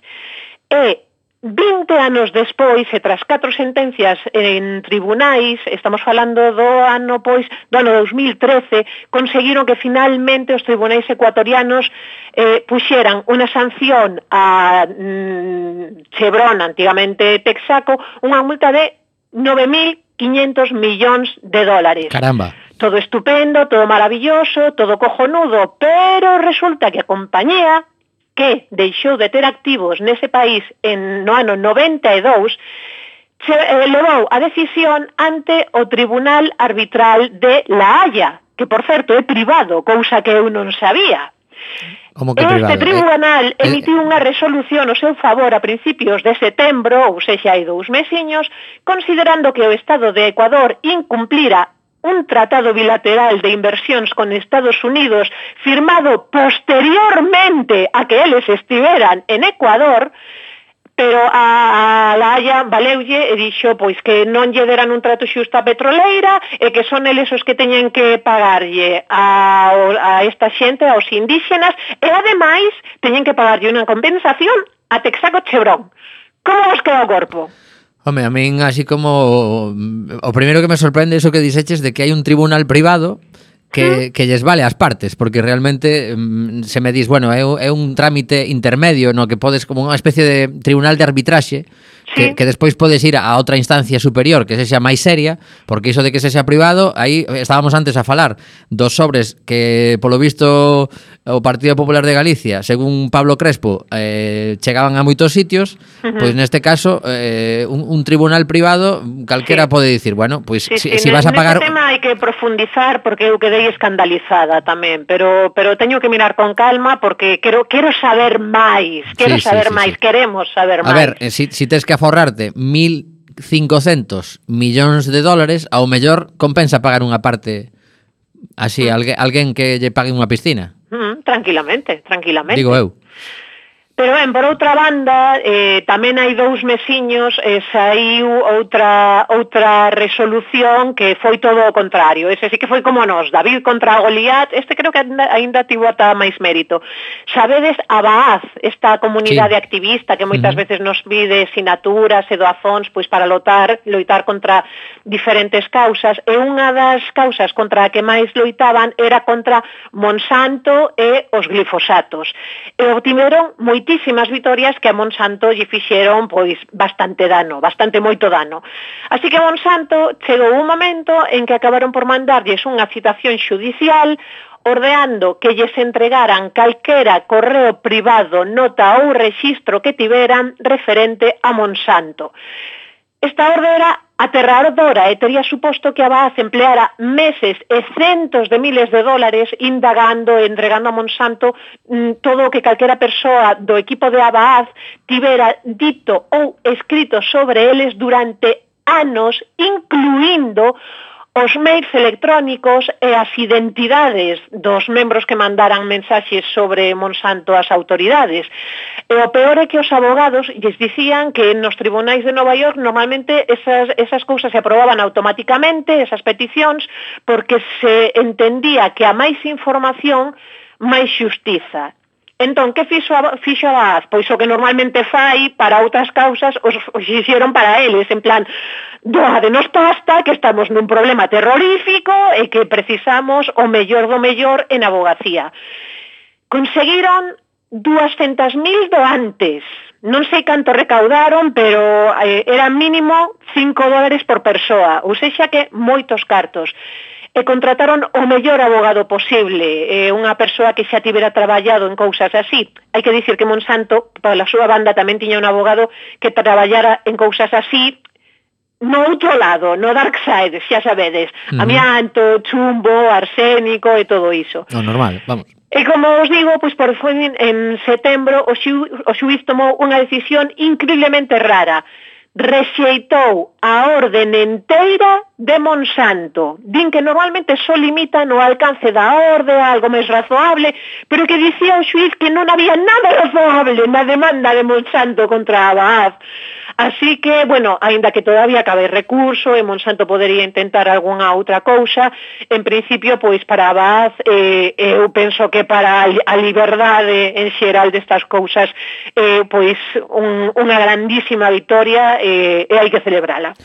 e 20 anos despois e tras catro sentencias en tribunais, estamos falando do ano pois do ano 2013, conseguiron que finalmente os tribunais ecuatorianos eh, puxeran unha sanción a mm, Chevron, antigamente Texaco, unha multa de 9.500 millóns de dólares. Caramba todo estupendo, todo maravilloso, todo cojonudo, pero resulta que a compañía que deixou de ter activos nese país en no ano 92 che, eh, levou a decisión ante o Tribunal Arbitral de La Haya, que por certo é privado, cousa que eu non sabía. Como que este privado? tribunal eh, emitiu eh, unha resolución ao seu favor a principios de setembro, ou sexa, hai dous mesiños, considerando que o Estado de Ecuador incumplira un tratado bilateral de inversións con Estados Unidos firmado posteriormente a que eles estiveran en Ecuador, pero a, a La Haya valeulle e dixo pois que non lle deran un trato xusto a petroleira e que son eles os que teñen que pagarlle a, a esta xente, aos indígenas, e ademais teñen que pagarlle unha compensación a Texaco Chevron. Como vos queda o corpo? Home, a min así como mm, o primeiro que me sorprende é iso que diseches de que hai un tribunal privado que, que lles vale as partes, porque realmente mm, se me dis, bueno, é, é un trámite intermedio no que podes como unha especie de tribunal de arbitraxe sí. que, que despois podes ir a outra instancia superior que se xa máis seria, porque iso de que se xa privado, aí eh, estábamos antes a falar dos sobres que polo visto o Partido Popular de Galicia, según Pablo Crespo, eh, chegaban a moitos sitios, uh -huh. pois neste caso eh, un, un tribunal privado calquera sí. pode dicir, bueno, pois sí, si, sí, si vas a pagar... Tema hai que profundizar porque eu quedei escandalizada tamén, pero pero teño que mirar con calma porque quero quero saber máis, quero sí, saber sí, sí, máis, sí. queremos saber máis. A ver, eh, si, si tes que forrarte 1.500 millóns de dólares, ao mellor compensa pagar unha parte así, mm. alguén, alguén que lle pague unha piscina. Mm, tranquilamente, tranquilamente. Digo eu. Pero ben, por outra banda, eh, tamén hai dous mesiños eh, saiu outra, outra resolución que foi todo o contrario. Ese sí que foi como nós, David contra Goliat, este creo que ainda, ainda tivo ata máis mérito. Sabedes a Baaz, esta comunidade sí. activista que moitas uh -huh. veces nos pide sinaturas e doazóns pois para lotar, loitar contra diferentes causas, e unha das causas contra a que máis loitaban era contra Monsanto e os glifosatos. E obtiveron moi moitísimas vitorias que a Monsanto lle fixeron pois bastante dano, bastante moito dano. Así que Monsanto chegou un momento en que acabaron por mandarlles unha citación xudicial ordeando que lles entregaran calquera correo privado, nota ou rexistro que tiveran referente a Monsanto. Esta orde era aterradora eh, e tería suposto que a Baaz empleara meses e centos de miles de dólares indagando e entregando a Monsanto mm, todo o que calquera persoa do equipo de Abaaz tivera dito ou escrito sobre eles durante anos, incluindo os mails electrónicos e as identidades dos membros que mandaran mensaxes sobre Monsanto ás autoridades. E o peor é que os abogados lles dicían que nos tribunais de Nova York normalmente esas, esas cousas se aprobaban automáticamente, esas peticións, porque se entendía que a máis información máis xustiza. Entón, que fixo, fixo Abad? Pois o que normalmente fai para outras causas os, os hicieron para eles, en plan, doadenos pasta que estamos nun problema terrorífico e que precisamos o mellor do mellor en abogacía. Conseguiron 200.000 doantes. Non sei canto recaudaron, pero eh, era mínimo 5 dólares por persoa, ou sexa que moitos cartos e contrataron o mellor abogado posible, eh, unha persoa que xa tivera traballado en cousas así. Hai que dicir que Monsanto, pola súa banda, tamén tiña un abogado que traballara en cousas así, no outro lado, no dark side, xa sabedes, uh -huh. amianto, chumbo, arsénico e todo iso. No normal, vamos. E como os digo, pois por fin en setembro o, xu, o xuiz tomou unha decisión increíblemente rara rexeitou a orden enteira de Monsanto. Din que normalmente só limita no alcance da orde a algo máis razoable, pero que dicía o xuiz que non había nada razoable na demanda de Monsanto contra a Baaz. Así que, bueno, aínda que todavía cabe recurso e Monsanto podería intentar algunha outra cousa, en principio, pois, para a Baaz, eh, eu penso que para a liberdade en xeral destas cousas, eh, pois, un, unha grandísima victoria e, e hai que celebrala.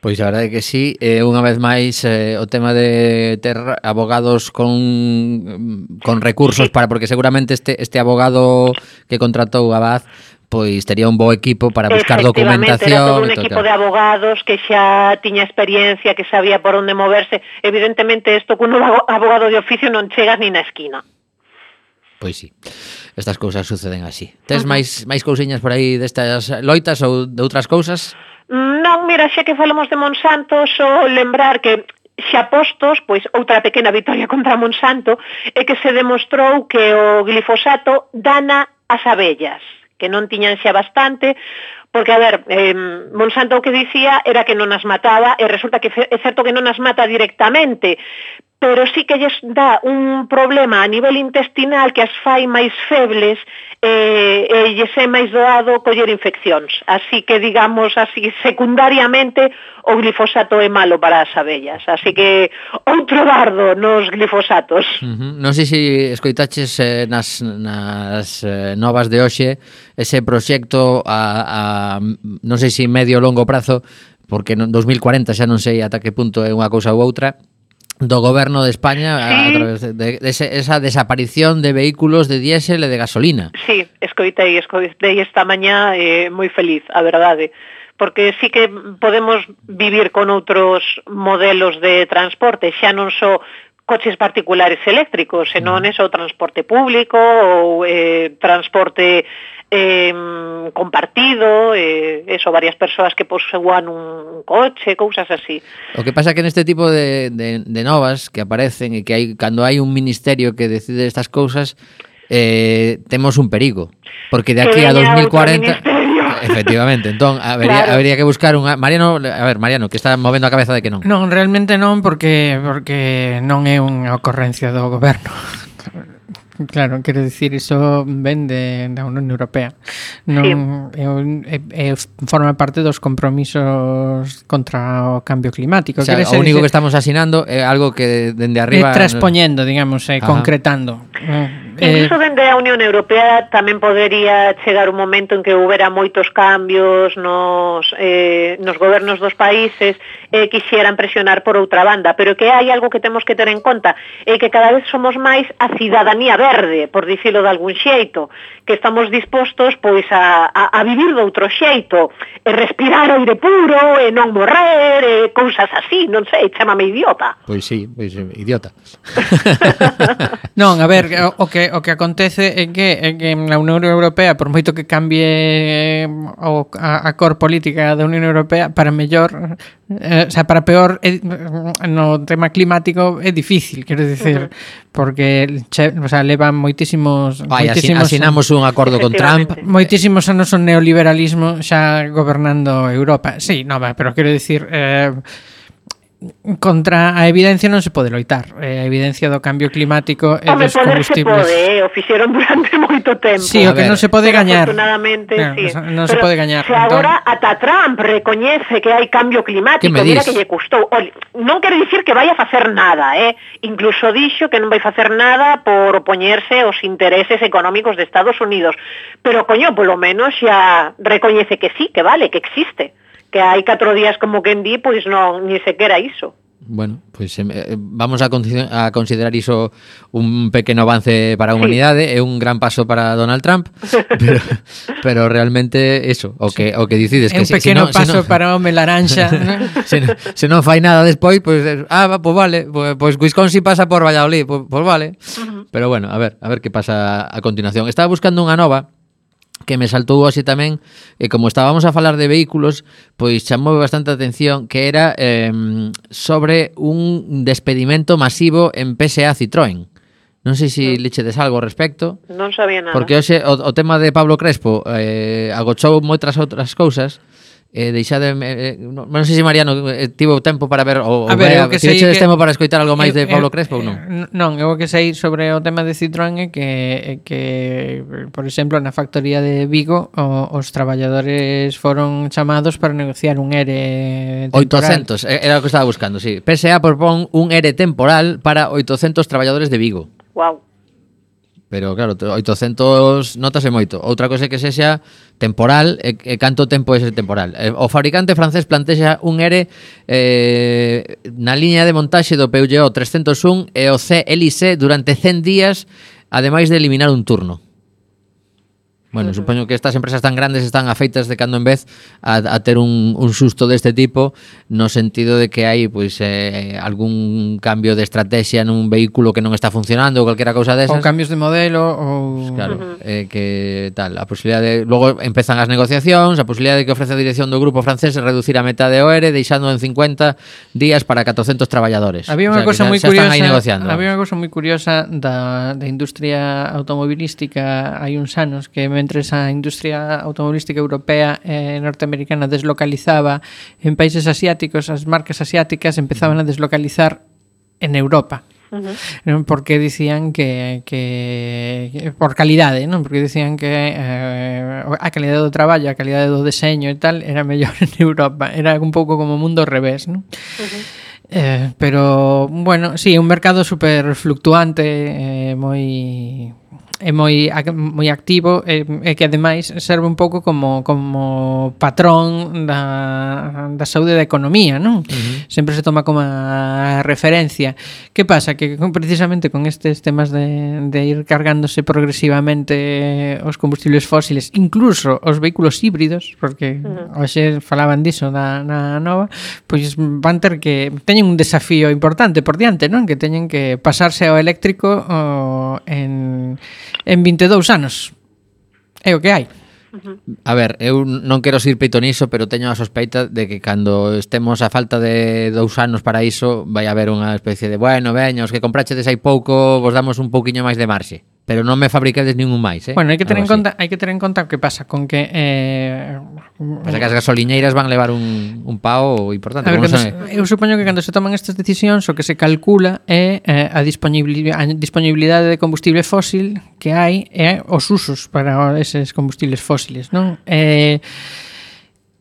Pois a verdade que sí, eh, unha vez máis eh, o tema de ter abogados con, con recursos para porque seguramente este este abogado que contratou a Baz pois tería un bo equipo para buscar documentación. Era todo un equipo claro. de abogados que xa tiña experiencia, que sabía por onde moverse. Evidentemente, isto cun abogado de oficio non chegas ni na esquina. Pois sí. Estas cousas suceden así. Tes uh -huh. máis máis cousiñas por aí destas loitas ou de outras cousas? Non, mira, xa que falamos de Monsanto, só lembrar que xa postos, pois outra pequena victoria contra Monsanto é que se demostrou que o glifosato dana as abellas, que non tiñan xa bastante, porque, a ver, eh, Monsanto o que dicía era que non as mataba, e resulta que é certo que non as mata directamente, pero sí que lles dá un problema a nivel intestinal que as fai máis febles eh, e lles é máis doado coller infeccións. Así que, digamos, así secundariamente o glifosato é malo para as abellas. Así que outro bardo nos glifosatos. Uh -huh. Non sei se escoitaches eh, nas, nas eh, novas de hoxe ese proxecto a, a non sei se medio longo prazo porque en 2040 xa non sei ata que punto é unha cousa ou outra, do goberno de España sí. a través de, de, de esa desaparición de vehículos de diésel e de gasolina. Sí, escoitei, escoitei esta mañá eh, moi feliz, a verdade, porque sí que podemos vivir con outros modelos de transporte, xa non só coches particulares eléctricos, senón mm. eso, transporte público ou eh, transporte eh, compartido, eh, eso, varias persoas que posúan un coche, cousas así. O que pasa que neste tipo de, de, de novas que aparecen e que hai cando hai un ministerio que decide estas cousas, eh, temos un perigo, porque de aquí a 2040 Efectivamente, entón habería, claro. habería que buscar unha Mariano, a ver, Mariano, que está movendo a cabeza de que non. Non, realmente non porque porque non é unha ocorrencia do goberno. Claro, quero dicir, iso ven de, da Unión Europea. Non sí. é, é, é, forma parte dos compromisos contra o cambio climático. O, sea, o único dice, que estamos asinando é algo que dende arriba... É transpoñendo, digamos, eh, é, concretando. Eh, Incluso eh, dende a Unión Europea tamén podería chegar un momento en que houbera moitos cambios nos, eh, nos gobernos dos países eh, quixeran presionar por outra banda, pero que hai algo que temos que ter en conta, é eh, que cada vez somos máis a cidadanía verde, por dicilo de algún xeito, que estamos dispostos pois a, a, a vivir de outro xeito, e respirar aire puro, e non morrer, e cousas así, non sei, chamame idiota. Pois sí, pois idiota. non, a ver, o, o que o que acontece é que, é que na Unión Europea, por moito que cambie eh, o, a, a cor política da Unión Europea, para mellor eh, Eh, o sea, para peor é, no tema climático é difícil, quero dicir, uh -huh. porque che, o sea, leva moitísimos Vai, moitísimos asinamos un acordo con Trump. Eh, moitísimos anos o neoliberalismo xa gobernando Europa. Sí, no, pero quero dicir eh contra a evidencia non se pode loitar. Eh, a evidencia do cambio climático e dos combustibles. Pode, eh? o fixeron durante moito tempo. Sí, o que non se pode gañar. Afortunadamente, no, sí. Non se pode gañar. Se agora entón. ata Trump recoñece que hai cambio climático, mira que lle custou. Ol, non quero dicir que vai a facer nada, eh? Incluso dixo que non vai facer nada por opoñerse aos intereses económicos de Estados Unidos. Pero coño, polo menos xa recoñece que sí, que vale, que existe que hai catro días como quen di, pois non, ni sequera iso. Bueno, pois pues, eh, vamos a, a considerar iso un pequeno avance para a humanidade, sí. é un gran paso para Donald Trump, pero, pero realmente eso, o que o que dicides é que un si, pequeno si, si no, paso si no, para o home laranxa, se, se non fai nada despois, pois pues, ah, pois pues vale, pois pues, Wisconsin pasa por Valladolid, pois pues, pues vale. Uh -huh. Pero bueno, a ver, a ver que pasa a continuación. Estaba buscando unha nova que me saltou así tamén e como estábamos a falar de vehículos pois chamou bastante atención que era eh, sobre un despedimento masivo en PSA Citroën Non sei se si mm. lechedes algo ao respecto. Non sabía nada. Porque hoxe o, o tema de Pablo Crespo eh, agochou moitas outras cousas eh, deixade eh, eh non, non sei se Mariano eh, tivo tempo para ver o, a ver, o que sei que... tempo para escoitar algo máis de Pablo Crespo ou non? Eh, non, eu que sei sobre o tema de Citroën é que que por exemplo na factoría de Vigo o, os traballadores foron chamados para negociar un ERE temporal. 800, eh, era o que estaba buscando, si. Sí. PSA propón un ERE temporal para 800 traballadores de Vigo. Wow pero claro, 800 notas é moito. Outra cosa é que sexa temporal, e, e canto tempo é ese temporal. Eh, o fabricante francés plantexa un ERE eh, na liña de montaxe do Peugeot 301 e o CLC durante 100 días, ademais de eliminar un turno. Bueno, supoño que estas empresas tan grandes están afeitas de cando en vez a, a ter un, un susto deste tipo no sentido de que hai pois eh, algún cambio de estrategia nun vehículo que non está funcionando ou calquera cousa desas. Ou cambios de modelo ou... Pues claro, eh, que tal, a posibilidad de... Logo empezan as negociacións, a posibilidad de que ofrece a dirección do grupo francés reducir a meta de ERE deixando en 50 días para 400 traballadores. Había unha o sea, cosa moi curiosa... Había unha cosa moi curiosa da, da industria automobilística hai uns anos que me mentres a industria automobilística europea e norteamericana deslocalizaba en países asiáticos, as marcas asiáticas empezaban a deslocalizar en Europa. Uh eh, -huh. porque dicían que, que por calidade, non? Porque dicían que eh, a calidade do traballo, a calidade do deseño e tal era mellor en Europa, era un pouco como o mundo ao revés, non? Uh -huh. Eh, pero bueno, sí, un mercado super fluctuante, eh, moi é moi moi activo e, e que ademais serve un pouco como como patrón da, da saúde da economía, non? Uh -huh. Sempre se toma como a referencia. Que pasa que precisamente con estes temas de de ir cargándose progresivamente os combustibles fósiles, incluso os vehículos híbridos, porque uh -huh. hoxe falaban diso na na nova, pois van ter que teñen un desafío importante por diante, non? Que teñen que pasarse ao eléctrico o, en en 22 anos. É o que hai. A ver, eu non quero ser peito niso, pero teño a sospeita de que cando estemos a falta de dous anos para iso, vai haber unha especie de, bueno, veños, que comprachedes hai pouco, vos damos un pouquiño máis de marxe pero non me fabricades ningún máis, eh? Bueno, hai que ter en conta, hai que ter en conta o que pasa con que eh pasa que as gasoliñeiras van levar un un pao importante, ver, cando, se, eh? Eu supoño que cando se toman estas decisións o que se calcula é eh, a disponibilidade a disponibilidade de combustible fósil que hai e eh, os usos para eses combustibles fósiles, non? Eh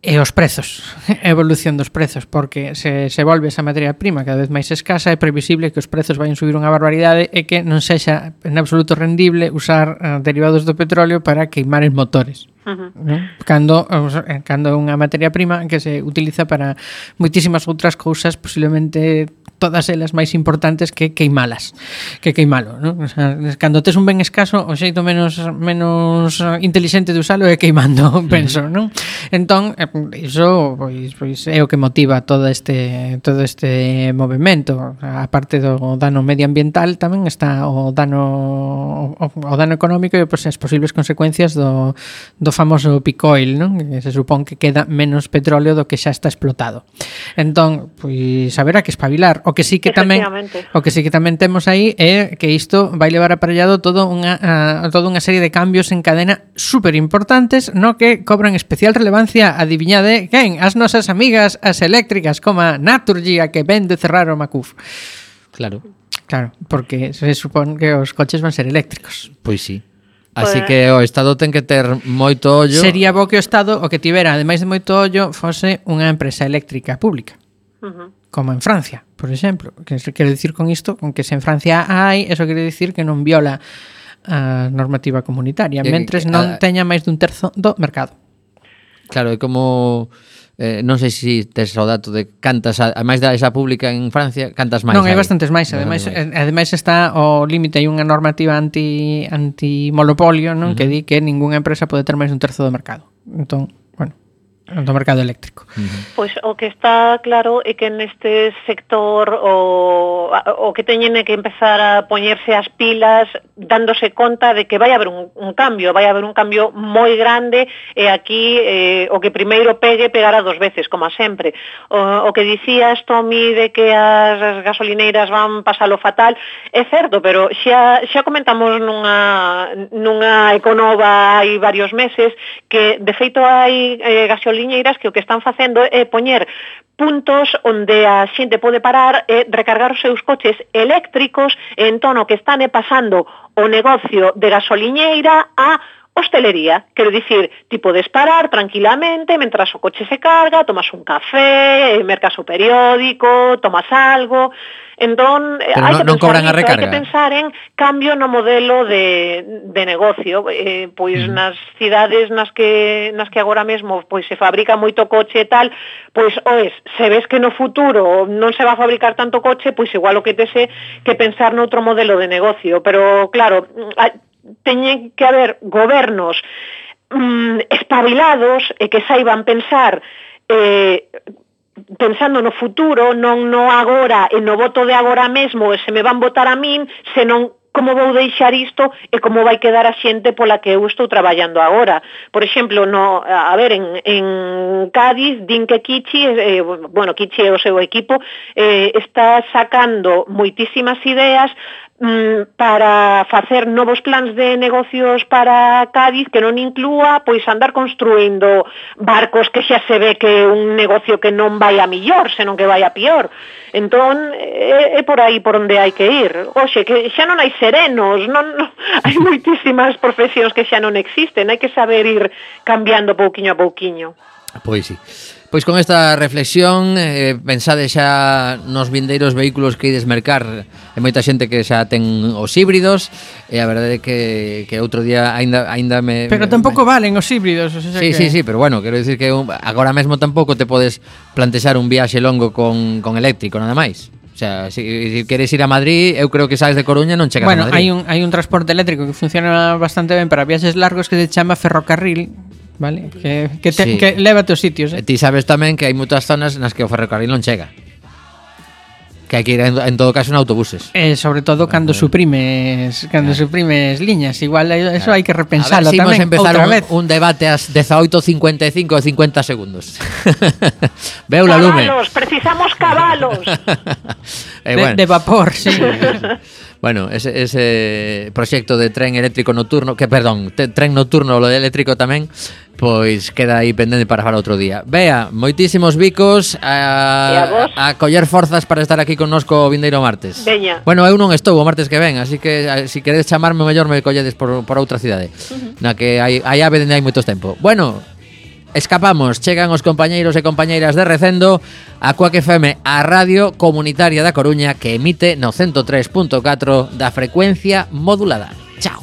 E os prezos, a evolución dos prezos, porque se, se volve esa materia prima cada vez máis escasa, é previsible que os prezos vayan subir unha barbaridade e que non sexa en absoluto rendible usar uh, derivados do petróleo para queimar os motores. Uh -huh. ¿no? Cando, cando é unha materia prima que se utiliza para moitísimas outras cousas posiblemente todas elas máis importantes que queimalas, que queimalo, ¿no? O sea, cando tes un ben escaso, o xeito menos menos inteligente de usalo é queimando, penso, non? Entón, eh, iso pois pois é o que motiva todo este todo este movemento. A parte do dano medioambiental tamén está o dano o, o dano económico e pois, as posibles consecuencias do do famoso picoil, non? Que se supón que queda menos petróleo do que xa está explotado. Entón, pois haberá que espabilar O que sí que tamén o que sí que tamén temos aí é que isto vai levar aparellado todo unha uh, toda unha serie de cambios en cadena super importantes, no que cobran especial relevancia, adiviñade, quen? As nosas amigas, as eléctricas, como a Naturgy, a que vende cerrar o Macuf. Claro. Claro, porque se supón que os coches van ser eléctricos. Pois sí. Así pois- que o Estado ten que ter moito ollo. Sería bo que o Estado o que tivera, ademais de moito ollo, fose unha empresa eléctrica pública. Uh -huh como en Francia, por exemplo. Que quero dicir con isto, con que se en Francia hai, eso quere dicir que non viola a normativa comunitaria, mentres eh, non teña máis dun terzo do mercado. Claro, é como eh, non sei se si tes o dato de cantas, a máis da esa pública en Francia, cantas máis. Non, hai bastantes máis, ademais, no, ademais está o límite hai unha normativa anti anti monopolio, non, uh -huh. que di que ningunha empresa pode ter máis dun terzo do mercado. Entón, do mercado eléctrico. Uh -huh. Pois o que está claro é que neste sector o, o que teñen é que empezar a poñerse as pilas dándose conta de que vai haber un, un cambio, vai haber un cambio moi grande e aquí eh, o que primeiro pegue pegará dos veces, como a sempre. O, o que dicías, Tomi, de que as gasolineiras van pasalo fatal, é certo, pero xa, xa comentamos nunha, nunha econova hai varios meses que de feito hai eh, gasolineiras aerolíneas que o que están facendo é poñer puntos onde a xente pode parar e recargar os seus coches eléctricos en tono que están e pasando o negocio de gasoliñeira a hostelería, quero dicir, ti podes parar tranquilamente mentras o coche se carga, tomas un café, mercas o periódico, tomas algo, Entón, eh, Pero hai non, que non cobran a recarga. Hai que pensar en cambio no modelo de, de negocio. Eh, pois mm. nas cidades nas que, nas que agora mesmo pois se fabrica moito coche e tal, pois oes, se ves que no futuro non se va a fabricar tanto coche, pois igual o que te é que pensar noutro modelo de negocio. Pero claro, mm, teñen que haber gobernos mm, espabilados e que saiban pensar eh, pensando no futuro, non no agora e no voto de agora mesmo e se me van votar a min, senón como vou deixar isto e como vai quedar a xente pola que eu estou traballando agora. Por exemplo, no, a ver, en, en Cádiz, din que Kichi, eh, bueno, Kichi e o seu equipo, eh, está sacando moitísimas ideas Mm, para facer novos plans de negocios para Cádiz que non inclúa pois andar construindo barcos que xa se ve que é un negocio que non vai a millor, senón que vai a pior. Entón, é, é por aí por onde hai que ir. Oxe, que xa non hai serenos, non, non hai moitísimas profesións que xa non existen, hai que saber ir cambiando pouquiño a pouquiño. Pois sí. Pois con esta reflexión eh, pensade xa nos vindeiros vehículos que ides mercar Hai moita xente que xa ten os híbridos E a verdade é que, que outro día aínda aínda me... Pero tampouco me... valen os híbridos o sea Sí, que... sí, sí, pero bueno, quero dicir que un, agora mesmo tampouco te podes plantexar un viaxe longo con, con eléctrico, nada máis O sea, se si, si queres ir a Madrid, eu creo que sabes de Coruña non chegas bueno, a Madrid. Bueno, hai un hai un transporte eléctrico que funciona bastante ben para viaxes largos que se chama ferrocarril, Vale, que, que, te, sí. que leva os sitios. Eh? E ti sabes tamén que hai moitas zonas nas que o ferrocarril non chega. Que hai que ir en, en todo caso en autobuses. Eh, sobre todo cando suprimes cando claro. suprimes liñas, igual eso claro. hai que repensalo a ver, si tamén empezar outra un, vez. un debate ás 18:55 e 50 segundos. Veu la lume. Cabalos, precisamos cabalos. eh, bueno. de, de vapor, sí. Bueno, ese, ese proxecto de tren eléctrico nocturno, que perdón, te, tren nocturno, lo de eléctrico tamén, pois queda aí pendente para falar outro día. Bea, moitísimos bicos a, a, a coller forzas para estar aquí connosco o vindeiro martes. Veña. Bueno, eu non estou o martes que ven, así que a, si queredes chamarme mellor me colledes por, por outra cidade, uh -huh. na que hai, hai ave dende hai moitos tempo. Bueno, Escapamos, chegan os compañeiros e compañeiras de Recendo a Cuac FM, a Radio Comunitaria da Coruña que emite no 103.4 da frecuencia modulada. Chao.